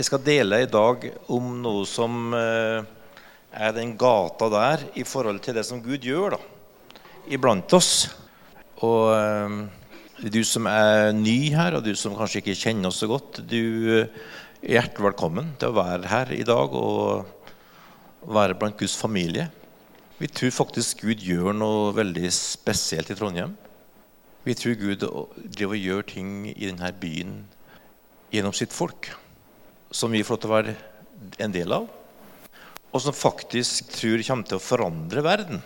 Jeg skal dele i dag om noe som eh, er den gata der i forhold til det som Gud gjør da, iblant oss. Og eh, du som er ny her, og du som kanskje ikke kjenner oss så godt, du er hjertelig velkommen til å være her i dag og være blant Guds familie. Vi tror faktisk Gud gjør noe veldig spesielt i Trondheim. Vi tror Gud driver og gjør ting i denne byen gjennom sitt folk, som vi får lov til å være en del av, og som faktisk tror kommer til å forandre verden.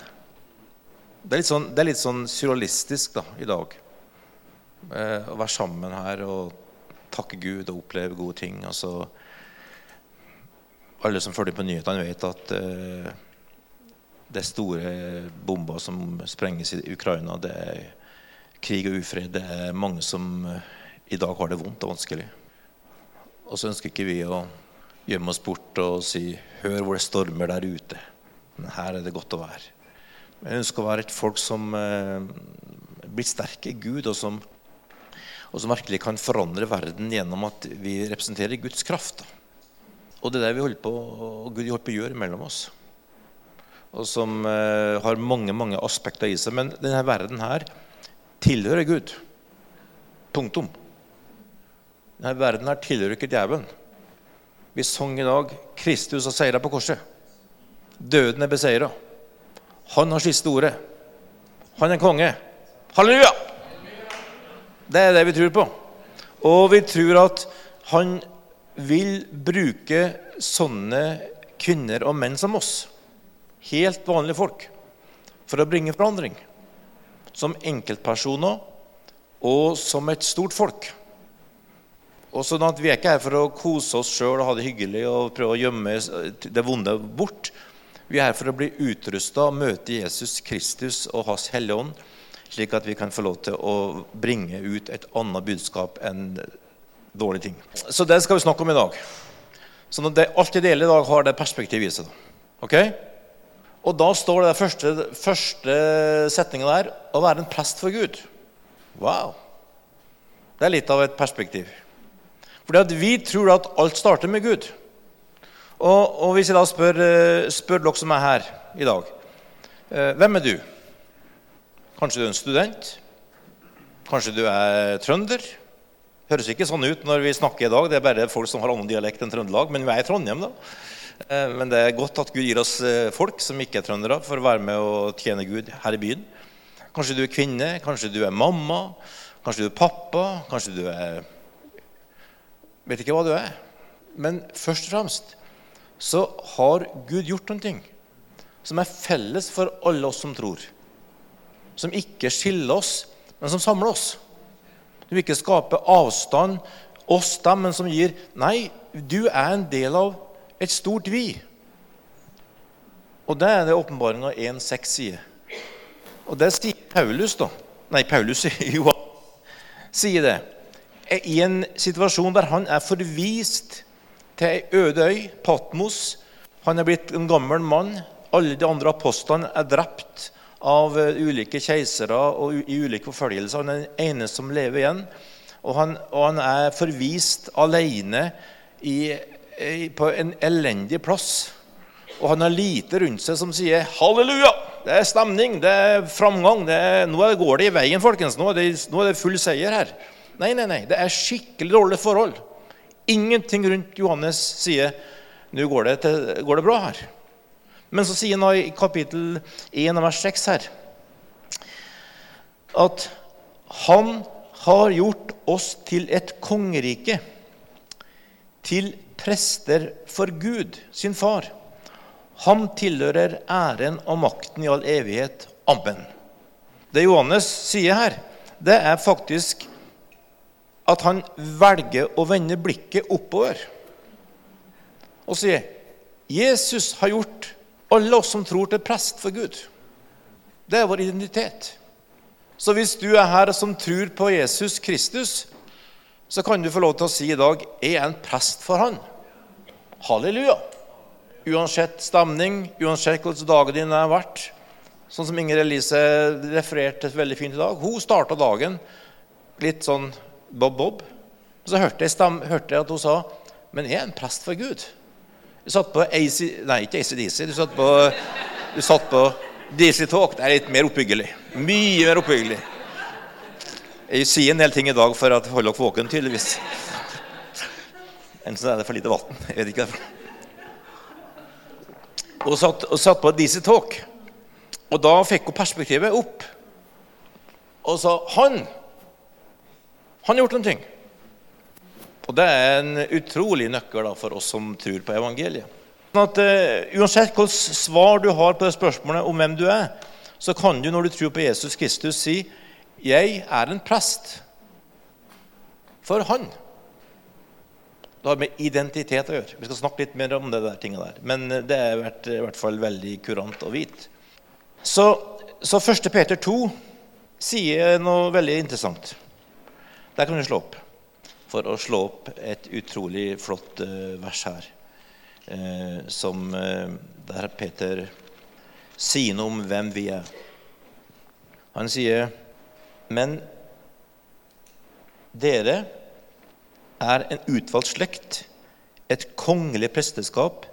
Det er litt sånn, er litt sånn surrealistisk da, i dag eh, å være sammen her og takke Gud og oppleve gode ting. Altså, alle som følger på nyhetene, vet at eh, det er store bomber som sprenges i Ukraina. Det er krig og ufred. Det er mange som eh, i dag har det vondt og vanskelig. Og så ønsker ikke vi å gjemme oss bort og si 'Hør hvor det stormer der ute'. Men her er det godt å være. Jeg ønsker å være et folk som eh, blir sterke i Gud, og som, og som, virkelig kan forandre verden gjennom at vi representerer Guds kraft. Og det er det vi holder på, og Gud holder på å gjøre mellom oss og som eh, har mange mange aspekter i seg. Men denne verden her tilhører Gud. Punktum. Denne verden her tilhører ikke djevelen. Vi sang i dag 'Kristus har seira på korset'. Døden er beseira. Han har siste ordet. Han er konge. Halleluja! Det er det vi tror på. Og vi tror at han vil bruke sånne kvinner og menn som oss helt vanlige folk, for å bringe forandring. Som enkeltpersoner og som et stort folk. Og sånn at Vi er ikke her for å kose oss sjøl og ha det hyggelig og prøve å gjemme det vonde bort. Vi er her for å bli utrusta og møte Jesus Kristus og Hans Hellige Ånd, slik at vi kan få lov til å bringe ut et annet budskap enn dårlige ting. Så det skal vi snakke om i dag. Så at det, alt det deler i dag, har det perspektivet i seg. Ok? Og da står det første, første setninga der å være en prest for Gud. Wow! Det er litt av et perspektiv. Fordi at vi tror at alt starter med Gud. Og, og hvis jeg da spør, eh, spør, dere som er her i dag eh, Hvem er du? Kanskje du er en student? Kanskje du er trønder? Høres ikke sånn ut når vi snakker i dag. Det er bare folk som har annen dialekt enn Trøndelag. Men vi er i Trondheim, da. Eh, men det er godt at Gud gir oss folk som ikke er trøndere, for å være med og tjene Gud her i byen. Kanskje du er kvinne, kanskje du er mamma, kanskje du er pappa, kanskje du er Vet ikke hva du er. Men først og fremst så har Gud gjort noen ting som er felles for alle oss som tror. Som ikke skiller oss, men som samler oss. Vil ikke skape avstand oss dem, men som gir Nei, du er en del av et stort vi. Og det er det åpenbaringa 1,6 sier. Og det sier Paulus, da. Nei, Paulus Johan sier det. I en situasjon der han er forvist til ei øde øy, Patmos. Han er blitt en gammel mann. Alle de andre apostlene er drept av eh, ulike keisere og i ulike forfølgelser. Han er den eneste som lever igjen. Og han, og han er forvist alene i på en elendig plass. Og han har lite rundt seg som sier 'halleluja'. Det er stemning, det er framgang. Det er, nå går det i veien, folkens. Nå er det, nå er det full seier her. Nei, nei, nei. Det er skikkelig dårlige forhold. Ingenting rundt Johannes sier 'nå går det, til, går det bra her'. Men så sier han i kapittel 1 vers 6 her at han har gjort oss til et kongerike, til prester for Gud, sin far. Ham tilhører æren og makten i all evighet. Amen. Det Johannes sier her, det er faktisk at han velger å vende blikket oppover og sier Jesus har gjort alle oss som tror, til prest for Gud. Det er vår identitet. Så hvis du er her som tror på Jesus Kristus, så kan du få lov til å si i dag jeg er en prest for han. Halleluja. Uansett stemning, uansett hvordan dagen din har vært. Sånn som Inger Elise refererte veldig fint i dag. Hun starta dagen litt sånn bob-bob. Så hørte jeg, stem, hørte jeg, at hun sa Men jeg er en prest for Gud. Du satt på AC, Nei, ikke ACDC. Du satt på, du satt på DC Talk. Det er litt mer oppbyggelig. Mye mer oppbyggelig. Jeg sier en del ting i dag for å holde dere våken, tydeligvis. Enten så er det for lite vann. Jeg vet ikke. Hun satt, hun satt på DC Talk. Og da fikk hun perspektivet opp og sa Han han har gjort noen ting. Og det er en utrolig nøkkel da, for oss som tror på evangeliet. Sånn at uh, Uansett hvilket svar du har på det spørsmålet om hvem du er, så kan du når du tror på Jesus Kristus, si 'Jeg er en prest for Han'. Det har med identitet å gjøre. Vi skal snakke litt mer om det der tinget der. Men eh, det er i hvert fall veldig kurant å vite. Så, så 1. Peter 2 sier noe veldig interessant. Der kan du slå opp for å slå opp et utrolig flott uh, vers her. Uh, som uh, der Peter sier noe om hvem vi er. Han sier Men dere er en utvalgt slekt, et kongelig presteskap,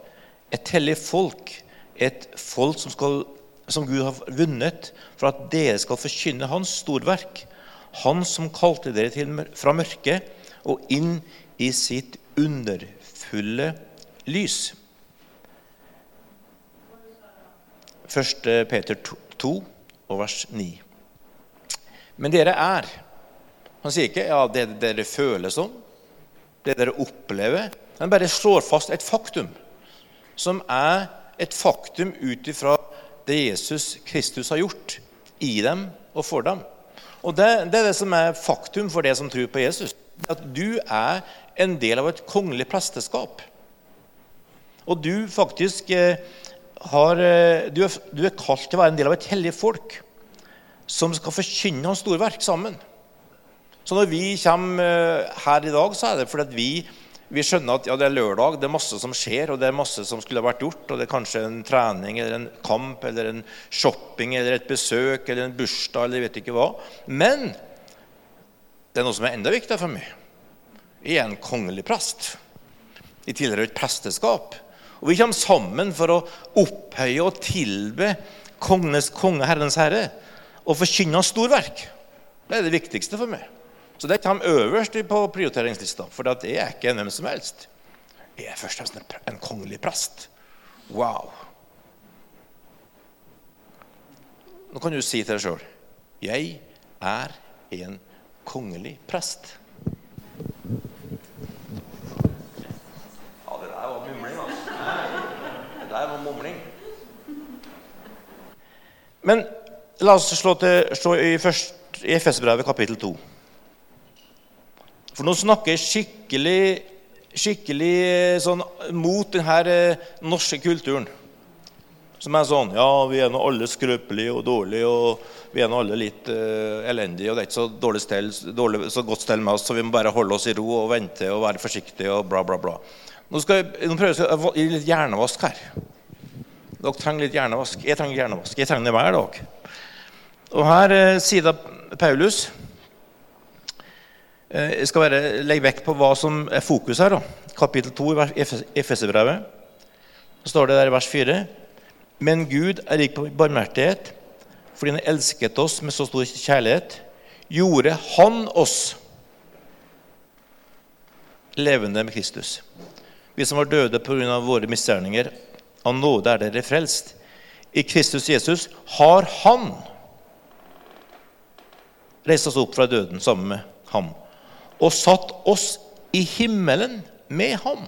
et hellig folk, et folk som, skal, som Gud har vunnet for at dere skal forkynne Hans storverk han som kalte dere til, fra mørket og inn i sitt underfulle lys. 1. Peter 2, vers 9. Men dere er Han sier ikke ja, det dere føler som, det dere opplever. Han bare slår fast et faktum, som er et faktum ut ifra det Jesus Kristus har gjort i dem og for dem. Og det, det, er det som er faktum for det som tror på Jesus. At du er en del av et kongelig presteskap. Og du faktisk eh, har eh, du, er, du, er, kalt til å være en del av et hellig folk som skal forkynne hans storverk sammen. Så når vi kommer eh, her i dag, så er det fordi at vi vi skjønner at ja, det er lørdag, det er masse som skjer, og det er masse som skulle ha vært gjort. og Det er kanskje en trening eller en kamp eller en shopping eller et besøk eller en bursdag eller vet ikke hva. Men det er noe som er enda viktigere for meg. Jeg er en kongelig prest. Jeg tilhører et presteskap. Og vi kommer sammen for å opphøye og tilbe kongenes konge, Herrens Herre, og forkynne hans storverk. Det er det viktigste for meg. Så det kommer øverst på prioriteringslista, for det er ikke hvem som helst. Jeg er først og fremst en kongelig prest. Wow. Nå kan du si til deg sjøl Jeg er en kongelig prest. Ja, det der var mumling, altså. Det der var mumling. Men la oss slå, til, slå i, først, i Efesbrevet kapittel 2. For nå snakker jeg skikkelig, skikkelig eh, sånn, mot denne eh, norske kulturen. Som er sånn Ja, vi er nå alle skrøpelige og dårlige, og vi er nå alle litt uh, elendige, og det er ikke så, dårlig stel, dårlig, så godt stell med oss, så vi må bare holde oss i ro og vente og være forsiktige og bla, bla, bla. Nå skal jeg nå prøver jeg å gi litt hjernevask her. Dere trenger litt hjernevask. Jeg trenger hjernevask. Jeg trenger det hver dag. Og her uh, sier da Paulus Eh, jeg skal bare legge vekt på hva som er fokus her. Da. Kapittel 2 i Efeserbrevet. Så står det der i vers 4.: Men Gud er rik på barmhjertighet, fordi Han elsket oss med så stor kjærlighet, gjorde Han oss levende med Kristus. Vi som var døde pga. våre misgjerninger, av nåde er dere frelst. I Kristus Jesus har Han reist oss opp fra døden sammen med ham og satt oss i himmelen med ham.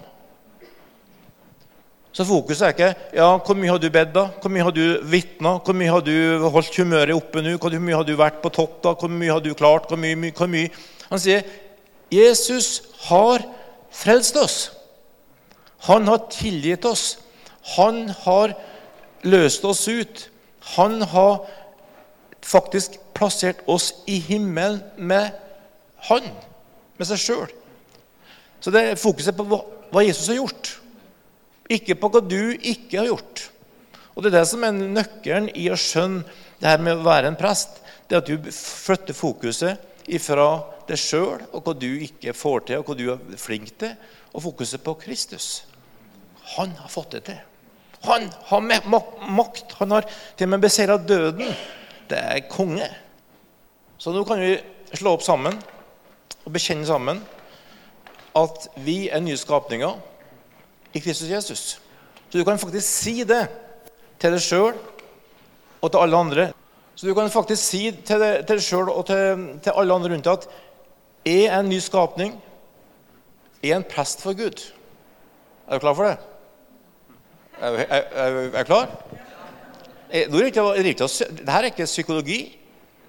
Så fokuset er ikke ja, hvor mye har du bedt, da? Hvor mye har du vitna? Hvor mye har du holdt humøret oppe nå? Hvor mye har du vært på topp? da? Hvor mye har du klart? Hvor mye, hvor mye? Han sier Jesus har frelst oss. Han har tilgitt oss. Han har løst oss ut. Han har faktisk plassert oss i himmelen med Han med seg sjøl. Så det er fokuset på hva Jesus har gjort, ikke på hva du ikke har gjort. Og Det er det som er nøkkelen i å skjønne det her med å være en prest. Det er at du flytter fokuset ifra deg sjøl og hva du ikke får til, og hva du er flink til, og fokuset på Kristus. Han har fått det til. Han har makt. Han har til og med beseira døden. Det er konge. Så nå kan vi slå opp sammen og bekjenne sammen at vi er nye skapninger i Kristus Jesus. Så du kan faktisk si det til deg sjøl og til alle andre. Så du kan faktisk si til deg sjøl og til, til, alle andre rundt deg at jeg er en ny skapning. Jeg er en prest for Gud. Er du klar for det? Er, du klar? Det Dette er ikke psykologi.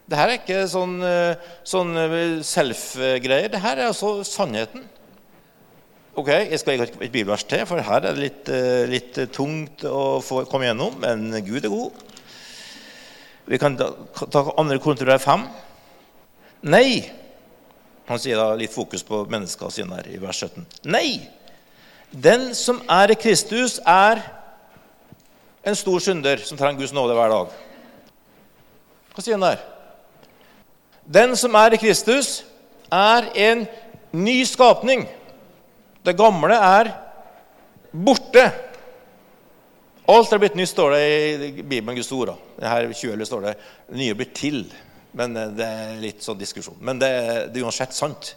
Dette er ikke sånn, eh, sånn eh, self-greier. Dette er altså sannheten. Ok, Jeg skal ikke ha et bibelvers til, for her er det litt, litt tungt å få komme gjennom. Men Gud er god. Vi kan ta, ta 2. Korinterbrev 5. Nei! Han sier da litt fokus på mennesker sine her i vers 17. Nei! Den som er i Kristus, er en stor synder som trenger Guds nåde hver dag. Hva sier han der? Den som er i Kristus, er en ny skapning. Det gamle er borte. Alt er blitt nytt, står det i Bibelen, Guds ord. Her 20 står det 'nye blir til'. Men eh, Det er litt sånn diskusjon. Men det, det er uansett sant.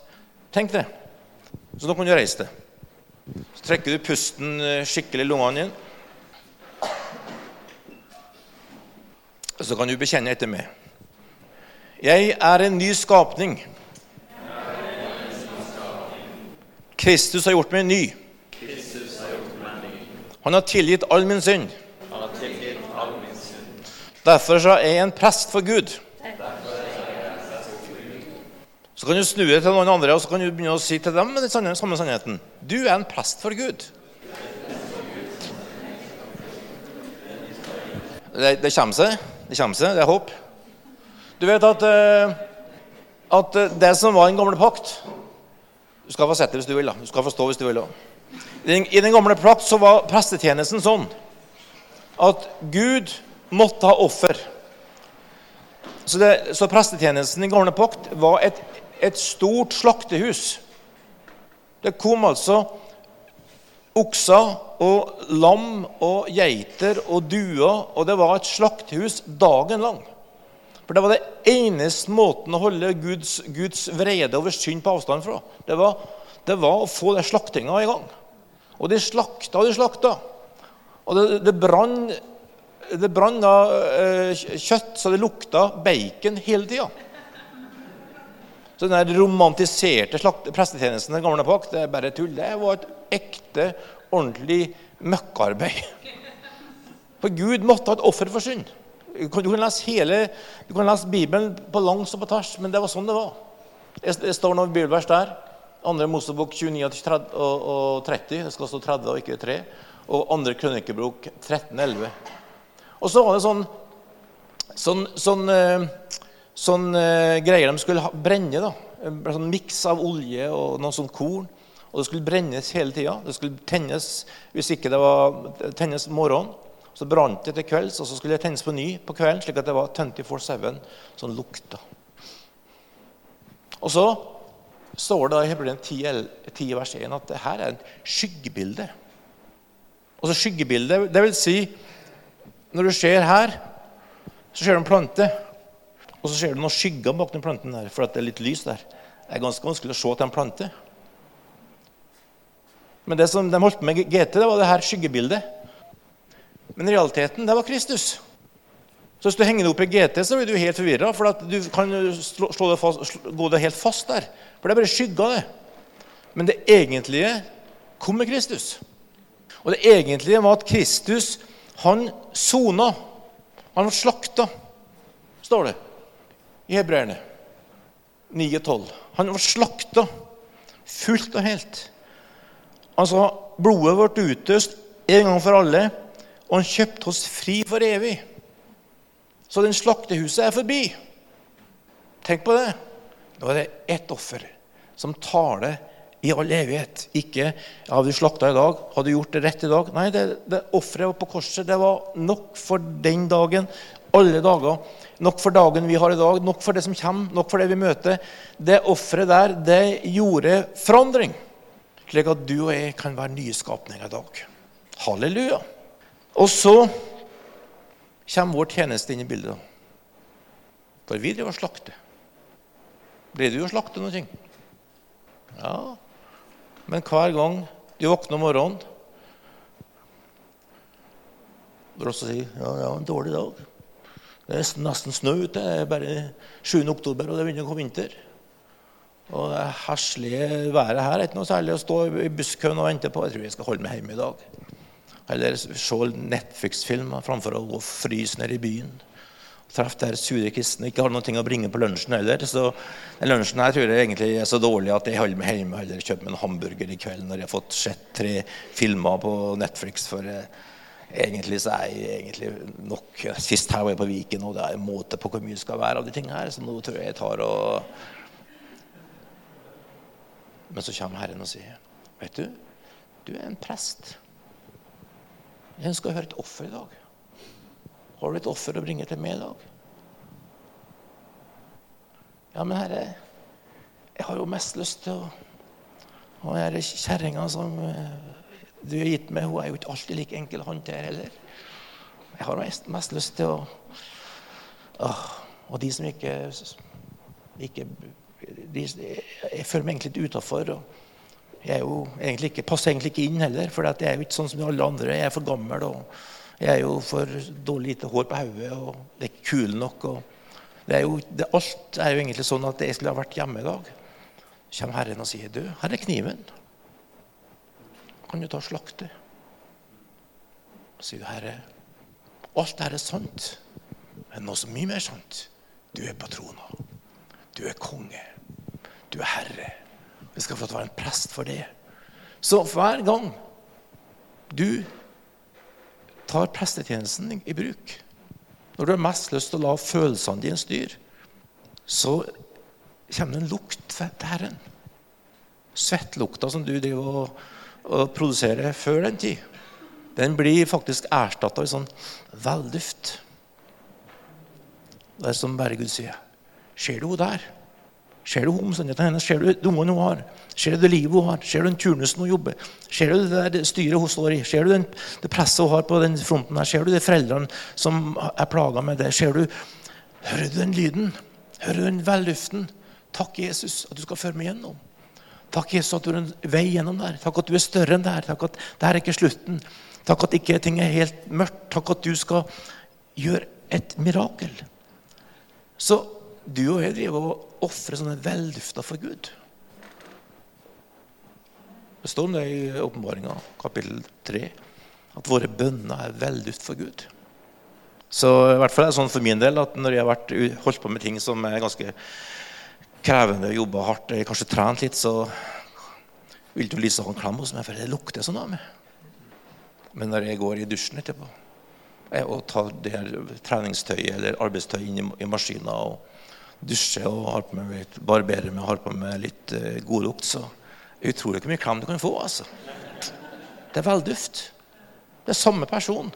Tenk det. Så nå kan du reise deg. Så trekker du pusten eh, skikkelig i lungene dine. Så kan du bekjenne etter meg. Jeg er en ny skapning. Kristus har gjort meg ny. Han har tilgitt all min synd. Derfor er jeg en prest for Gud. Så kan du snu deg til noen andre og så kan du begynne å si til dem den samme sannheten. Du er en prest for Gud. Det, det kommer seg. Det kommer seg, det er håp. Du vet at, eh, at det som var den gamle pakt Du skal få sett hvis du vil. da. Du skal forstå hvis du vil. da. I den, I den gamle pakt så var prestetjenesten sånn at Gud måtte ha offer. Så, det, så prestetjenesten i gamle pakt var et, et stort slaktehus. Det kom altså okser og lam og geiter og duer, og det var et slaktehus dagen lang. For Det var det eneste måten å holde Guds, Guds vrede over synd på avstand fra. Det var, det var å få den slaktinga i gang. Og de slakta og de slakta. Og det, det brann det uh, kjøtt så det lukta bacon hele tida. Så den romantiserte prestetjenesten den gamle pakt, det er bare tull. Det var et ekte, ordentlig møkkarbeid. For Gud måtte ha et offer for synd. Du kan, lese hele, du kan lese Bibelen på langs og på tvers, men det var sånn det var. Det står noen bibelvers der. Andre Mosebok 29 og 30. Det skal stå 30 og ikke 3. Og andre Krønikebok 13-11. Og så var det sånn, sånn, sånn eh, sånn eh, greier de skulle brenne. da. En sånn miks av olje og noe sånn korn. Og det skulle brennes hele tida. Det skulle tennes hvis ikke det var tennes morgenen. Så brant det til kvelds, og så skulle det tennes på ny på kvelden, slik at det var 24-7 sånn lukta. Og så står det i Hebreerne 10, 10 vers 1 at det her er en skyggebilde. Altså skyggebilde, det vil si Når du ser her, så ser du en plante. Og så ser du noen skygger bak den planten der, for det er litt lys der. Det er ganske vanskelig å se til en plante. Men det som de holdt på med GT, det var det her skyggebildet. Men realiteten, det var Kristus. Så hvis du henger det opp i GT, så blir du helt forvirra. For du kan slå, slå det fast, slå, gå det helt fast der. For det er bare skygger, det. Men det egentlige kom med Kristus. Og det egentlige var at Kristus, han sona. Han slakta, står det i hebreerne 9-12. Han var slakta fullt og helt. Altså, blodet ble utøst en gang for alle, og han kjøpte oss fri for evig. Så den slaktehuset er forbi. Tenk på det. Nå er det ett offer som tar det i all evighet. Ikke har du slakta i dag, har du gjort det rett i dag? Nei, det, det offeret på korset det var nok for den dagen, alle dager. Nok for dagen vi har i dag, nok for det som kommer, nok for det vi møter. Det offeret der, det gjorde forandring. Slik at du og jeg kan være nye skapninger i dag. Halleluja. Og så kommer vår tjeneste inn i bildet. For vi driver og slakter. Blir du å slakte noe? Ja. Men hver gang du våkner om morgenen Du vil også si ja, ja, en dårlig dag. Det er nesten snø ute. Det er bare 7. oktober, og det begynner å komme vinter. Og det herslige været her er ikke noe særlig å stå i busskøen og vente på. Jeg tror jeg skal holde meg hjemme i dag. Eller se Netflix-filmer framfor å gå fryse nede i byen. Traff der sure kristne. Ikke har noe å bringe på lunsjen heller. Så den lunsjen her tror jeg egentlig er så dårlig at jeg holder meg hjemme og kjøper meg en hamburger i kveld når jeg har fått sett tre filmer på Netflix. for... Eh, Egentlig så er jeg egentlig nok Sist her var jeg på Viken, og det er en måte på hvor mye det skal være av de tingene her. Så nå tror jeg jeg tar og Men så kommer Herren og sier, 'Vet du, du er en prest.' Jeg ønsker å høre et offer i dag. Har du et offer å bringe til meg i dag? Ja, men herre, jeg har jo mest lyst til å Og denne kjerringa som eh, du har gitt meg, hun er jo ikke alltid like enkel å håndtere heller. Jeg har mest, lyst til å åh, Og de som ikke, ikke de, Jeg føler meg egentlig litt utafor. Jeg ikke, passer egentlig ikke inn heller, for jeg er jo ikke sånn som alle andre. Jeg er for gammel, og jeg er jo for dårlig lite hår på hodet, og det er ikke kul nok. er jo, det, alt er jo egentlig sånn at jeg skulle ha vært hjemme i dag. Så kommer Herren og sier, 'Du, her er kniven.' kan du ta og slakte. Så sier du, Herre, alt dette er sant, men noe så mye mer sant. Du er patrona. Du er konge. Du er herre. Vi skal få være en prest for det. Så hver gang du tar prestetjenesten i bruk, når du har mest lyst til å la følelsene dine styre, så kommer det en lukt til Herren. Svettlukta som du driver og og produserer før den tid, den blir faktisk erstatta i sånn velduft. Det er som bare Gud sier. Ser du henne der? Ser du omstendighetene hennes? Ser du ungene hun har? Ser du det livet hun har? Ser du den turnusen hun jobber? Ser du det der styret hun står i? Ser du den, det presset hun har på den fronten her? Ser du de foreldrene som er plaga med det? Ser du, Hører du den lyden? Hører du den velluften? Takk, Jesus, at du skal føre meg gjennom. Takk, Jesus, at du er en vei gjennom der. Takk at du er større enn det her. Takk at det her er ikke slutten. Takk at ikke ting er helt mørkt. Takk at du skal gjøre et mirakel. Så du og jeg driver og ofrer sånne veldufter for Gud. Det står om det i åpenbaringa, kapittel 3, at våre bønner er velduft for Gud. Så i hvert fall er det sånn for min del at når jeg har vært, holdt på med ting som er ganske krevende, jobba hardt, jeg kanskje trent litt, så vil du lyse av en klem hos meg, for det lukter sånn av meg. Men når jeg går i dusjen etterpå og tar det her treningstøyet eller arbeidstøy inn i, i maskina og dusjer og har på meg barberer meg har på meg litt uh, god lukt, så utrolig hvor mye klem du kan få. altså. Det er velduft. Det er samme person,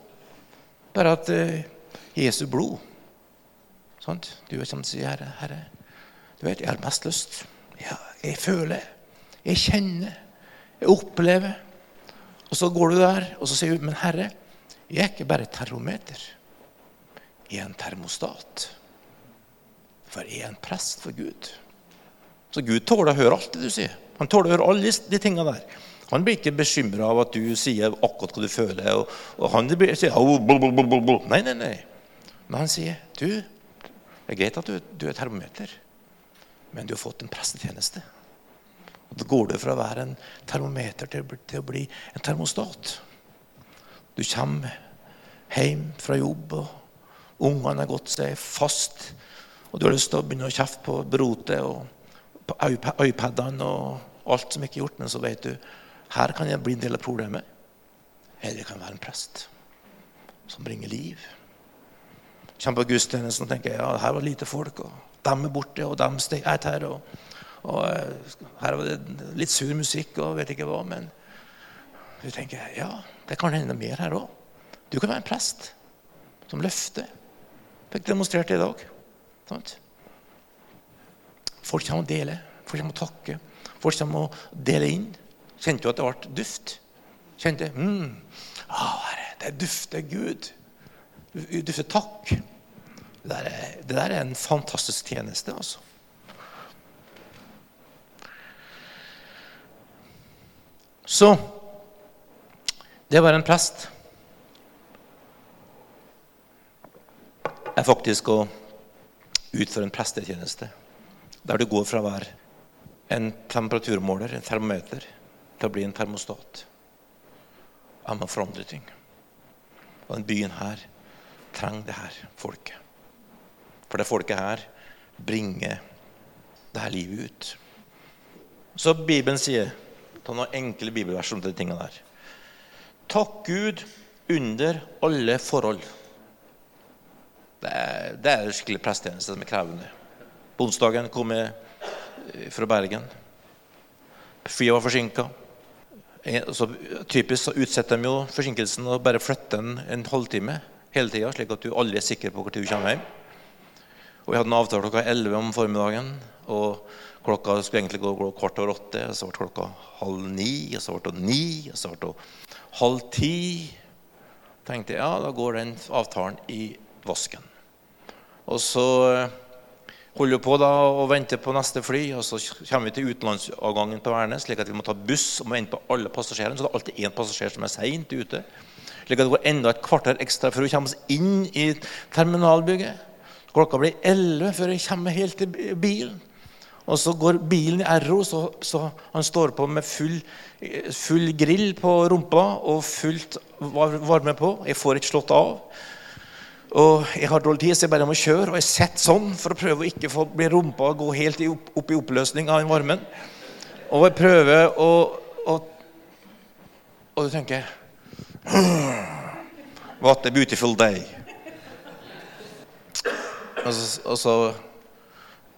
bare at uh, Jesu blod sant? Du vet som sier, Herre, Herre du vet, Jeg har mest lyst. Jeg, jeg føler, jeg kjenner, jeg opplever. Og så går du der og så sier du, men Herre, jeg er ikke bare et termometer. Jeg er en termostat. For jeg er en prest for Gud. Så Gud tåler å høre alt det du sier. Han tåler å høre alle de tingene der. Han blir ikke bekymra av at du sier akkurat hva du føler. Og, og han blir, sier oh, bl, bl, bl, Nei, nei, nei. Men han sier du, det er greit at du, du er termometer men du har fått en prestetjeneste. Og Da går du fra å være en termometer til, til å bli en termostat. Du kommer hjem fra jobb, og ungene har gått seg fast. Og du har lyst til å begynne å kjefte på brotet og på iPadene og alt som ikke er gjort. Men så vet du her kan jeg bli en del av problemet. Eller jeg kan være en prest som bringer liv. Kommer på gudstjenesten og tenker ja, her var lite folk. og dem er borte, og dem er her. Og, og, eh, her var det litt sur musikk og vet ikke hva. Men du tenker ja, det kan hende mer her òg. Du kan være en prest som løfter. Fikk demonstrert det i dag. Sant? Folk kommer og deler. Folk kommer og takker. Folk kommer og deler inn. Kjente du at det ble duft? Kjente mm, ah, det dufter Gud. Det dufter takk. Det der, er, det der er en fantastisk tjeneste, altså. Så det var en prest er faktisk å utføre en prestetjeneste. Der du går fra å være en temperaturmåler, en termometer, til å bli en termostat. Jeg må forandre ting. Og den byen her trenger det her folket. For det folket her bringer det her livet ut. Så Bibelen sier Ta noen enkle bibelvers om de tingene der. Takk Gud under alle forhold. Det er, det er skikkelig prestetjeneste som er krevende. På onsdagen kom jeg eh, fra Bergen. Flyet var forsinka. Typisk så utsetter de jo forsinkelsen og bare flytter den en halvtime hele tida, slik at du aldri er sikker på når du kommer hjem. Og Jeg hadde en avtale klokka 11 om formiddagen. og Klokka skulle egentlig gå kvart over åtte, og så ble klokka halv ni, og så ble det ni, og så ble det halv ti. tenkte jeg, ja, da går den avtalen i vasken. Og så eh, holder vi på da og venter på neste fly, og så kommer vi til utenlandsavgangen på Værnes, slik at vi må ta buss og må vente på alle passasjerene. Så det er alltid én passasjer som er seint ute. Slik at det går enda et kvarter ekstra før vi kommer oss inn i terminalbygget. Klokka blir elleve før jeg kommer helt til bilen. Og så går bilen i Erro, så, så han står på med full, full, grill på rumpa og fullt varme på. Jeg får ikke slått av. Og Jeg har dårlig tid, så jeg bare må kjøre. Og jeg sitter sånn for å prøve å ikke få bli rumpa og gå helt opp, opp i oppløsning av den varmen. Og jeg prøver å Og, og du tenker What a beautiful day. Og så, og så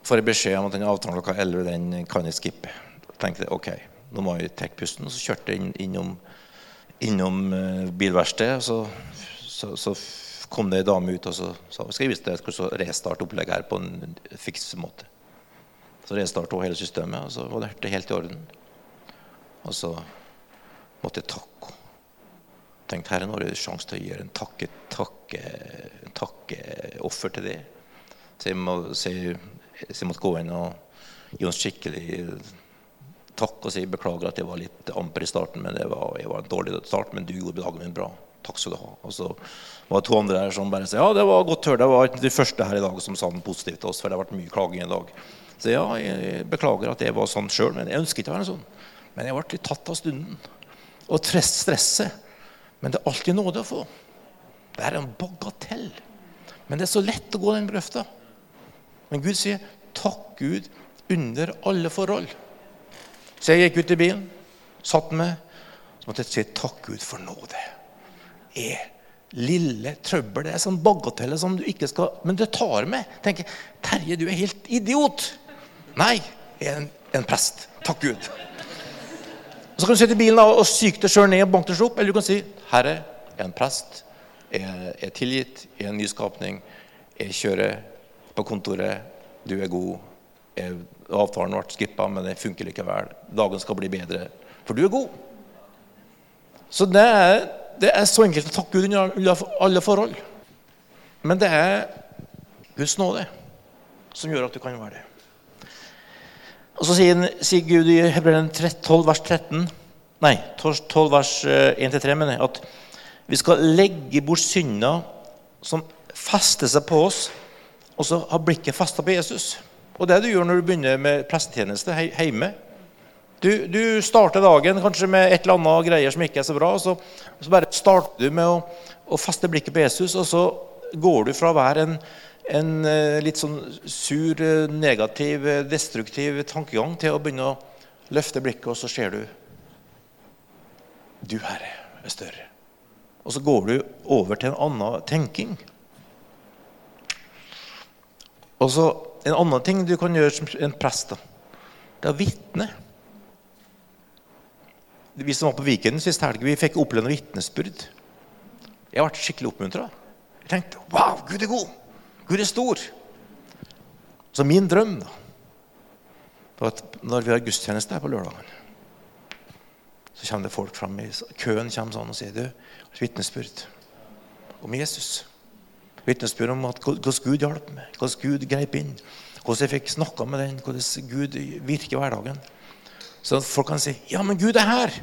får jeg beskjed om at den avtalen klokka 11 den kan jeg skippe. Jeg tenkte ok, nå må jeg trekke pusten. Så kjørte jeg inn, innom, innom uh, bilverkstedet. Så, så, så, kom det ei dame ut og så sa skal jeg vise deg hvordan restarte opplegget her på en fiks måte. Så restarta hele systemet, og så var det helt i orden. Og så måtte jeg takke tenkte her nå har du sjanse til å gi en takke, takke, takkeoffer til det. Så jeg, må, så, jeg, så jeg, måtte gå inn og gi henne skikkelig takk og si beklager at jeg var litt amper i starten. men var, Jeg var en dårlig start, men du gjorde dagen min bra. Takk skal du ha. Og så var det to andre her som bare sa ja, det var godt å høre. Det var ikke de første her i dag som sa noe positivt til oss, for det har vært mye klaging i dag. Så ja, jeg beklager at jeg var sånn sjøl, men jeg ønsker ikke å være sånn. Men jeg ble litt tatt av stunden. Og stresset. Men det er alltid nåde å få. Det er en bagatell. Men det er så lett å gå den grøfta. Men Gud sier 'takk Gud under alle forhold'. Så jeg gikk ut i bilen, satt meg, så måtte jeg si 'takk Gud for nåde'. Er lille trøbbel. Det er sånn bagateller som du ikke skal Men det tar med. tenker 'Terje, du er helt idiot'. Nei, jeg er en, en prest. Takk Gud. Og Så kan du sitte i bilen og syke deg sjøl ned og banke deg opp. Eller du kan si 'Herre, jeg er en prest. Jeg er tilgitt. Jeg er en nyskapning. Jeg kjører på kontoret. Du er god. Jeg, avtalen ble skippa, men det funker likevel. Dagen skal bli bedre. For du er god. Så det er, det er så enkelt å takke Gud under alle forhold. Men det er Guds nåde som gjør at du kan være det. Og Så sier, sier Gud i Hebreeren 12, vers 13 Nei, 12 vers 1-3 eh, mener jeg, at vi skal legge bort synder som fester seg på oss, og så har blikket festa på Jesus. Og det er det du gjør når du begynner med prestetjeneste hjemme. Du, du, starter dagen kanskje med et eller annet greier som ikke er så bra. Så, så bare starter du med å, å, feste blikket på Jesus, og så går du fra å være en, en eh, litt sånn sur, eh, negativ, eh, destruktiv tankegang til å begynne å løfte blikket, og så ser du Du, Herre, er større. Og så går du over til en annen tenking. Og så En annen ting du kan gjøre som en prest, da, det er å vitne. Vi som var på Viken sist helg, vi fikk oppleve noe vitnesbyrd. Jeg ble skikkelig oppmuntra. Jeg tenkte wow, Gud er god. Gud er stor. Så min drøm da, var at når vi har gudstjeneste her på lørdagen, Så kommer det folk fram i køen kommer sånn og sier du, et vitnesbyrd om Jesus. Vitnesbyrd om at hvordan Gud hjalp meg, hvordan Gud greip inn. Hvordan jeg fikk snakka med den, hvordan Gud virker i hverdagen. Så at folk kan si ja, men Gud er her.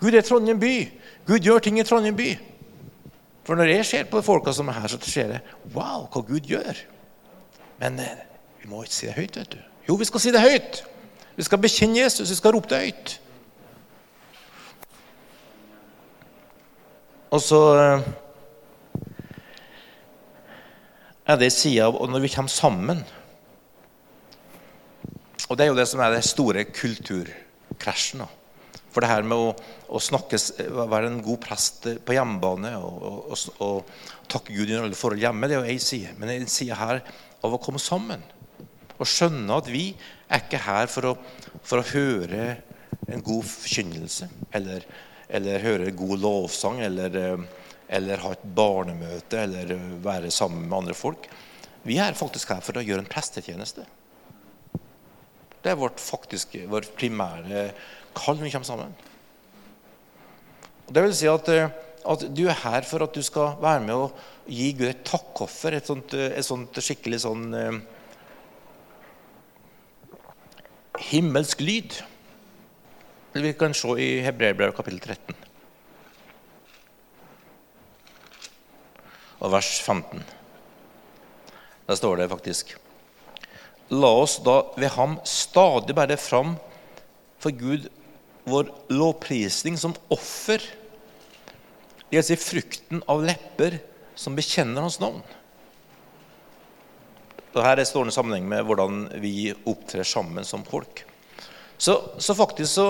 Gud er Trondheim by. Gud gjør ting i Trondheim by. For når jeg ser på folka som er her, så ser jeg wow, hva Gud gjør. Men eh, vi må ikke si det høyt. vet du. Jo, vi skal si det høyt. Vi skal bekjenne Jesus. Vi skal rope det høyt. Og så eh, er det sida av når vi kommer sammen. Og Det er jo det som er det store kulturkrasjen. For det her med å, å snakke, være en god prest på hjemmebane og, og, og, takke Gud i alle forhold hjemme, det er jo én side. Men en side her av å komme sammen. Og skjønne at vi er ikke her for å, for å høre en god forkynnelse eller, eller høre god lovsang eller, eller ha et barnemøte eller være sammen med andre folk. Vi er faktisk her for å gjøre en prestetjeneste. Det er vårt faktiske, vår primære kall når vi kommer sammen. Det vil si at, at, du er her for at du skal være med og gi Gud et takkoffer. Et sånt, et sånt skikkelig sånn eh, himmelsk lyd. Vi kan se i Hebreerbrevet kapittel 13. Og vers 15. Der står det faktisk La oss da ved ham stadig bære fram for Gud vår lovprisning som offer. Det vil si frukten av lepper som bekjenner hans navn. Her er stående sammenheng med hvordan vi opptrer sammen som folk. Så, så faktisk så,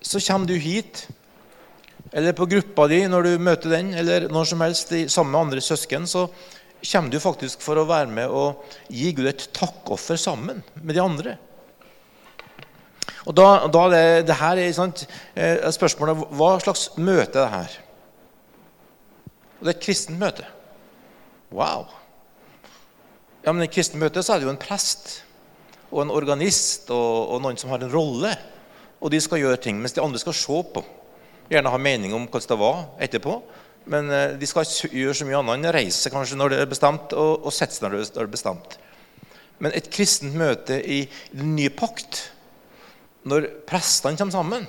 så, kommer du hit, eller på gruppa di når du møter den, eller når som helst sammen med andre søsken, så kommer du faktisk for å være med og gi Gud et takkoffer sammen med de andre. Og da, da det, det her er sant, eh, spørsmålet hva slags møte er det her? Og det er et kristent møte. Wow! Ja, men I et kristent møte så er det jo en prest og en organist og, og, noen som har en rolle. Og de skal gjøre ting, mens de andre skal se på. Gjerne ha mening om hvordan det var etterpå. Men eh, de skal ikke gjøre så mye annet enn reise kanskje når det er bestemt, og, og sette seg når det er bestemt. Men et kristent møte i, den nye pakt, når prestene kommer sammen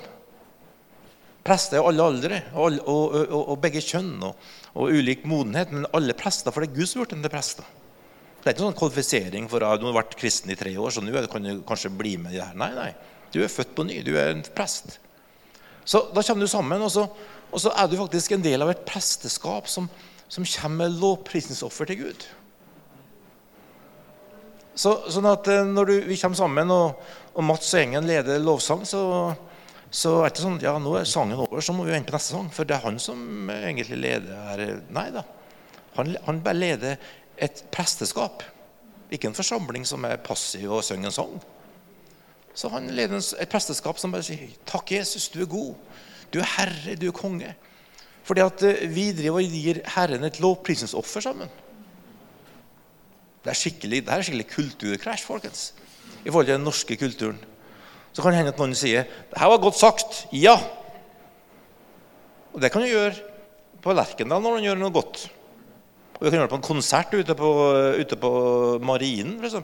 Prester er alle aldre og, og, og, begge kjønn og, ulik modenhet, men alle prester, for det er Gud som har gjort dem til prester. Det er ikke noen kvalifisering for at du har vært kristen i tre år, så nå kan du kanskje bli med i det her. Nei, nei. Du er født på ny. Du er en prest. Så da kommer du sammen, og så, og så er du faktisk en del av et presteskap som, som kommer med lovprisningsoffer til Gud. Så, sånn at eh, Når du, vi kommer sammen, og, og Mats og gjengen leder lovsang, så, så er det sånn ja, nå er sangen over, så må vi vente på neste sang. For det er han som egentlig leder her. Nei da. Han, han bare leder et presteskap. Ikke en forsamling som er passiv og synger en sang. Så han leder et presteskap som bare sier 'Takk, Jesus, du er god. Du er herre, du er konge'. Fordi at eh, vi driver og gir Herren et lovprisningsoffer sammen. Det er skikkelig, det er skikkelig kulturkrasj folkens, i forhold til den norske kulturen. Så kan det hende at noen sier 'Det her var godt sagt'. Ja. Og det kan du gjøre på Lerkendal når du gjør noe godt. Og du kan gjøre det på en konsert ute på, ute på Marinen f.eks.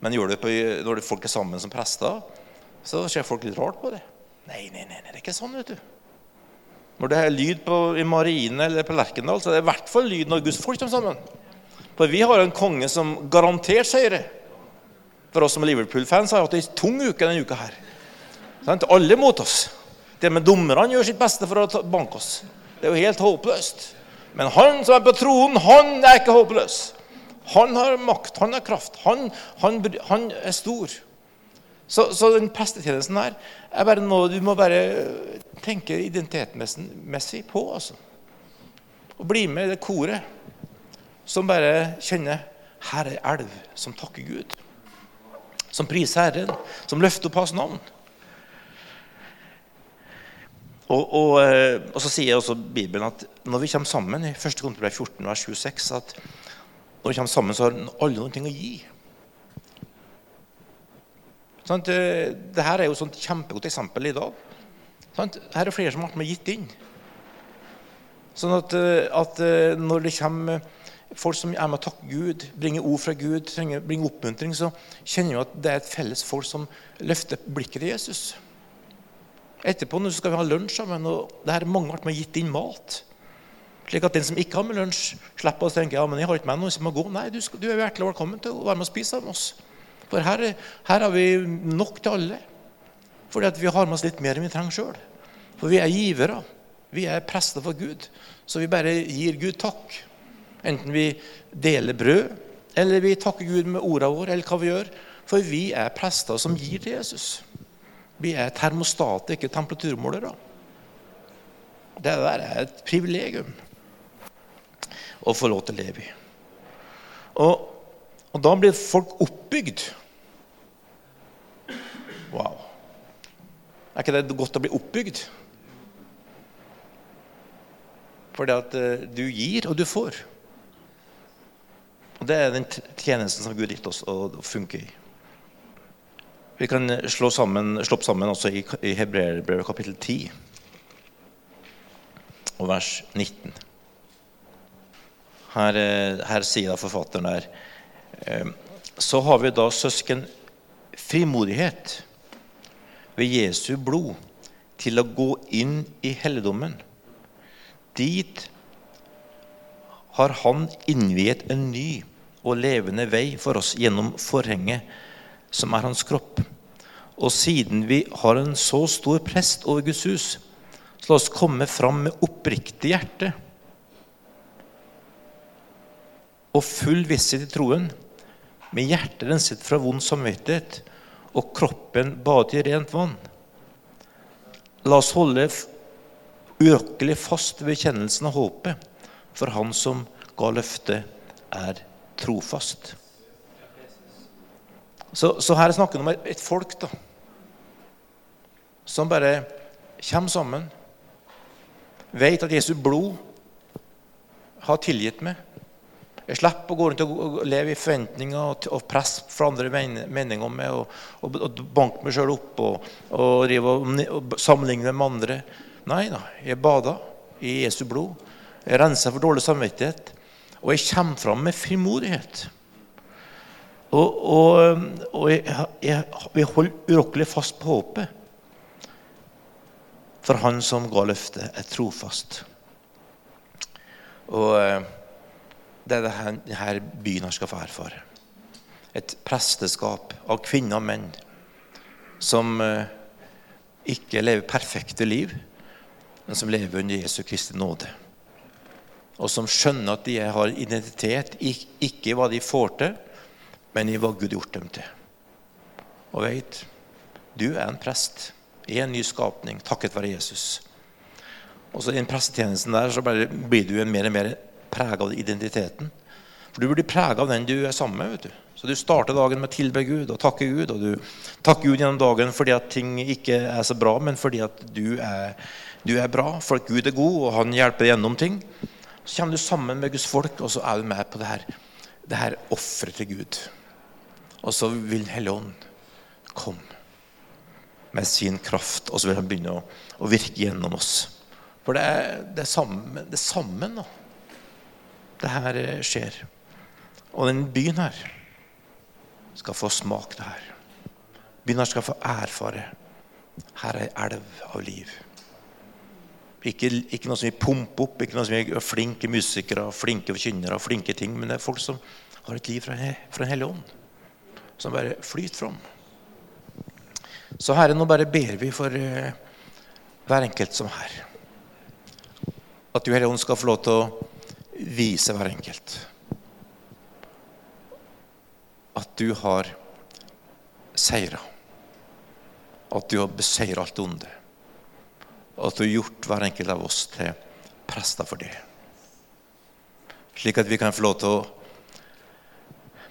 Men gjør det på, når folk er sammen som prester, så ser folk litt rart på det. Nei, nei, nei, det er ikke sånn, vet du. Når det er lyd på, i Marine eller på Lerkendal, så er det i hvert fall lyd når Guds folk kommer sammen. For vi har en konge som garantert seire. For oss som er Liverpool-fans har hatt ei tung uke denne uka her. Sånn, alle mot oss. Det med dommerne gjør sitt beste for å banke oss. Det er jo helt håpløst. Men han som er på tronen, han er ikke håpløs. Han har makt, han har kraft, han, han, han er stor. Så, så den prestetjenesten her er bare noe du må bare tenke identitetsmessig på. altså. Og bli med i det koret som bare kjenner her er elv som takker Gud. Som priser Herren, som løfter opp hans navn. Og, og, eh, og, så sier også Bibelen at når vi kommer sammen i 1. Korinterbrev 14, vers 26, at når vi kommer sammen, så har alle ting å gi. Sånn, det, her er jo et kjempegodt eksempel i dag. Sånn, Her er flere som har vært med gitt inn. Sånn at, eh, at eh, når det kommer folk som er med å takke Gud, bringer ord fra Gud, bringer oppmuntring, så kjenner vi at det er et felles folk som løfter blikket til Jesus. Etterpå nå skal vi ha lunsj sammen, og det her er mange med gitt inn mat. Slik at den som ikke har med lunsj, slipper å tenke ja, men jeg har ikke med noe, som må gå. Nei, du, skal, du er hjertelig velkommen til å være med og spise med oss. For her, her har vi nok til alle. Fordi at vi har med oss litt mer enn vi trenger sjøl. For vi er givere. Vi er prester for Gud. Så vi bare gir Gud takk. Enten vi deler brød, eller vi takker Gud med ordene våre, eller hva vi gjør. For vi er prester som gir til Jesus. Vi er termostater, ikke temperaturmålere. Det der er et privilegium å få lov til å leve i. Og, og da blir folk oppbygd. Wow. Er ikke det godt å bli oppbygd? Fordi at uh, du gir, og du får. Og Det er den tjenesten som Gud gitt oss å funke i. Vi kan slå, sammen, slå opp sammen også i, i Hebreerbrevet kapittel 10 og vers 19. Her, eh, her sier da forfatteren der eh, Så har vi da søsken frimodighet ved Jesu blod til å gå inn i helligdommen. Dit har Han innviet en ny og levende vei for oss gjennom forhenget, som er Hans kropp. Og siden vi har en så stor prest over Guds hus, så la oss komme fram med oppriktig hjerte og full visshet i troen, med hjertet renset fra vond samvittighet og kroppen badet i rent vann. La oss holde urokkelig fast ved kjennelsen av håpet, for Han som ga løftet, er trofast. Så, så her er snakken om et, folk da, som bare kommer sammen, vet at Jesu blod har tilgitt meg. Jeg slipper å gå rundt og leve i forventninger og, press fra andre meninger om meg. Og, og, og banke meg sjøl opp og, og, og, sammenligne med andre. Nei da, jeg bada i Jesu blod. Jeg rensa for dårlig samvittighet. Og jeg kommer fram med frimodighet. Og, og, og jeg, jeg, jeg holder urokkelig fast på håpet. For Han som ga løftet, er trofast. Og det denne byen her skal få erfare. Et presteskap av kvinner og menn som eh, ikke lever perfekte liv, men som lever under Jesu Kristi nåde og som skjønner at de har identitet, ikke i hva de får til, men i hva Gud gjort dem til. Og veit, du er en prest i en ny skapning takket være Jesus. Og så I den prestetjenesten der så blir du en mer og mer prega av identiteten. For du blir prega av den du er sammen med. vet du. Så du starter dagen med å tilbe Gud og takke Gud. Og du takker Gud gjennom dagen fordi at ting ikke er så bra, men fordi at du er, du er bra. For at Gud er god, og han hjelper deg gjennom ting. Så kommer du sammen med Guds folk, og så er du med på det her, det her offeret til Gud. Og så vil hellige ånd komme med sin kraft, og så vil han begynne å, å virke gjennom oss. For det er, det er sammen, det er sammen nå. Det her skjer. Og den byen her skal få smake det her. Byen her skal få erfare. Her er ei elv av liv. Ikke, ikke, noe som vi pumper opp, ikke noe som vi er flinke musikere, flinke forkynnere, flinke ting, men det er folk som har et liv fra, fra Den hellige ånd. Som bare flyter fram. Så Herre, nå bare ber vi for uh, hver enkelt som her. At du, Hellige Ånd, skal få lov til å vise hver enkelt at du har seira. At du har beseira alt onde at du har gjort hver enkelt av oss til prester for det. Slik at vi kan få lov til å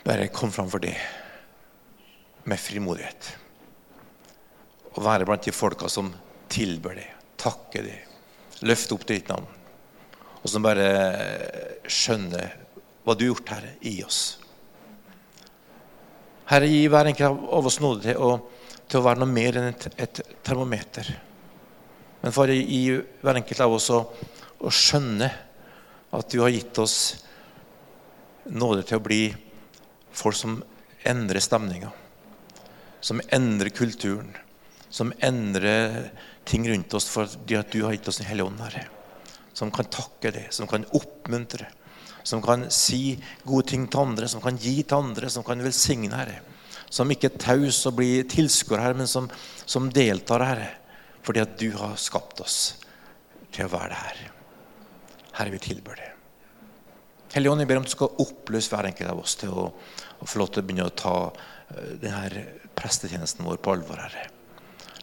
bare komme fram for det med frimodighet. Og være blant de folka som tilber det, takker det, løfter opp ditt navn. Og som bare skjønner hva du har gjort, Herre, i oss. Herre, gi hver enkelt av oss nåde til å, til å være noe mer enn et, et termometer Men far, gi hver enkelt av oss å, å skjønne at du har gitt oss nåde til å bli folk som endrer stemninga. Som endrer kulturen. Som endrer ting rundt oss fordi at du har gitt oss Den hellige ånd, Herre. Som kan takke det, som kan oppmuntre, som kan si gode ting til andre, som kan gi til andre, som kan velsigne, Herre. Som ikke er taus og blir tilskuer, Herre, men som, som deltar, Herre. Fordi at du har skapt oss til å være det her. Herre, vi tilber det. Hellige Ånd, jeg ber om du skal oppløse hver enkelt av oss til å, å få lov til å begynne å ta uh, denne prestetjenesten vår på alvor, Herre.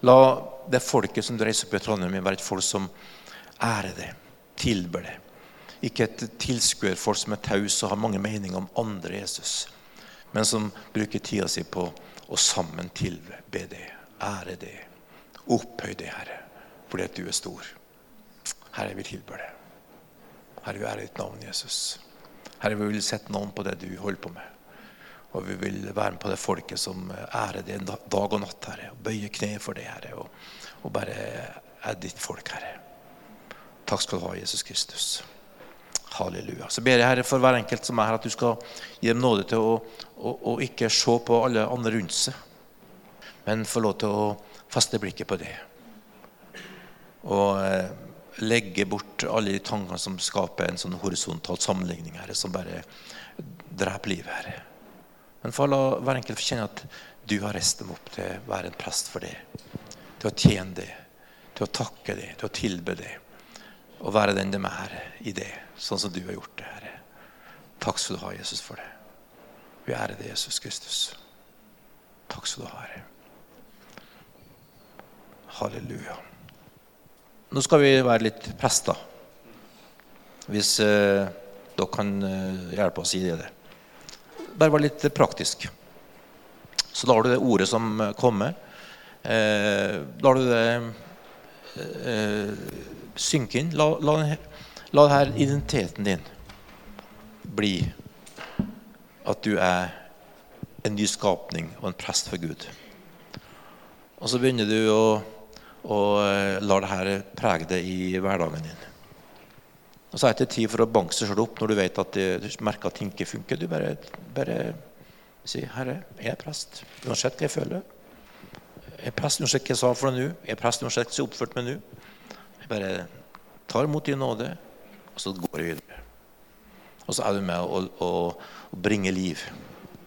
La det folket som du reiser opp i Trondheim, være et folk som ærer det, tilber det. Ikke et tilskuerfolk som er taus og har mange meninger om andre Jesus, men som bruker tida si på å sammen tilbe det, ære det, opphøy det, Herre, fordi at du er stor. Herre, vi tilber det. Herre, vi ærer ditt navn, Jesus. Herre, vi vil sette navn på det du holder på med. Og vi vil være med på det folket som ærer det dag og natt, Herre. Og bøyer kne for det, Herre. Og, og bare er ditt folk, Herre. Takk skal du ha, Jesus Kristus. Halleluja. Så ber jeg Herre for hver enkelt som er her, at du skal gi dem nåde til å, å, å ikke se på alle andre rundt seg, men få lov til å feste blikket på det. Og eh, legge bort alle de tankene som skaper en sånn horisontal sammenligning, Herre, som bare dreper livet, Herre. Men for la hver enkelt kjenne at du har reist dem opp til å være en prest for det. Til å tjene det, til å takke det, til å tilbe det. Og være den de er i det, sånn som du har gjort det, Herre. Takk skal du ha, Jesus, for det. Vi ærer deg, Jesus Kristus. Takk skal du ha, Herre. Halleluja. Nå skal vi være litt prester. Hvis eh, dere kan eh, hjelpe oss i det. Bare være litt praktisk. Så lar du det ordet som kommer, eh, lar du det eh, synke inn. La, la, la denne identiteten din bli at du er en ny skapning og en prest for Gud. Og så begynner du å, å la dette prege deg i hverdagen din. Og så er det tid for å banke seg sjøl opp når du vet at det, du merker at ting ikke funker. Du bare, bare sier 'Herre, jeg er prest, uansett hva jeg føler'. Jeg er prest uansett hva jeg sa for deg nå. Jeg er prest uansett hva jeg oppførte meg nå. Jeg bare tar imot din nåde, og så går jeg videre. Og så er du med å, å, å bringe liv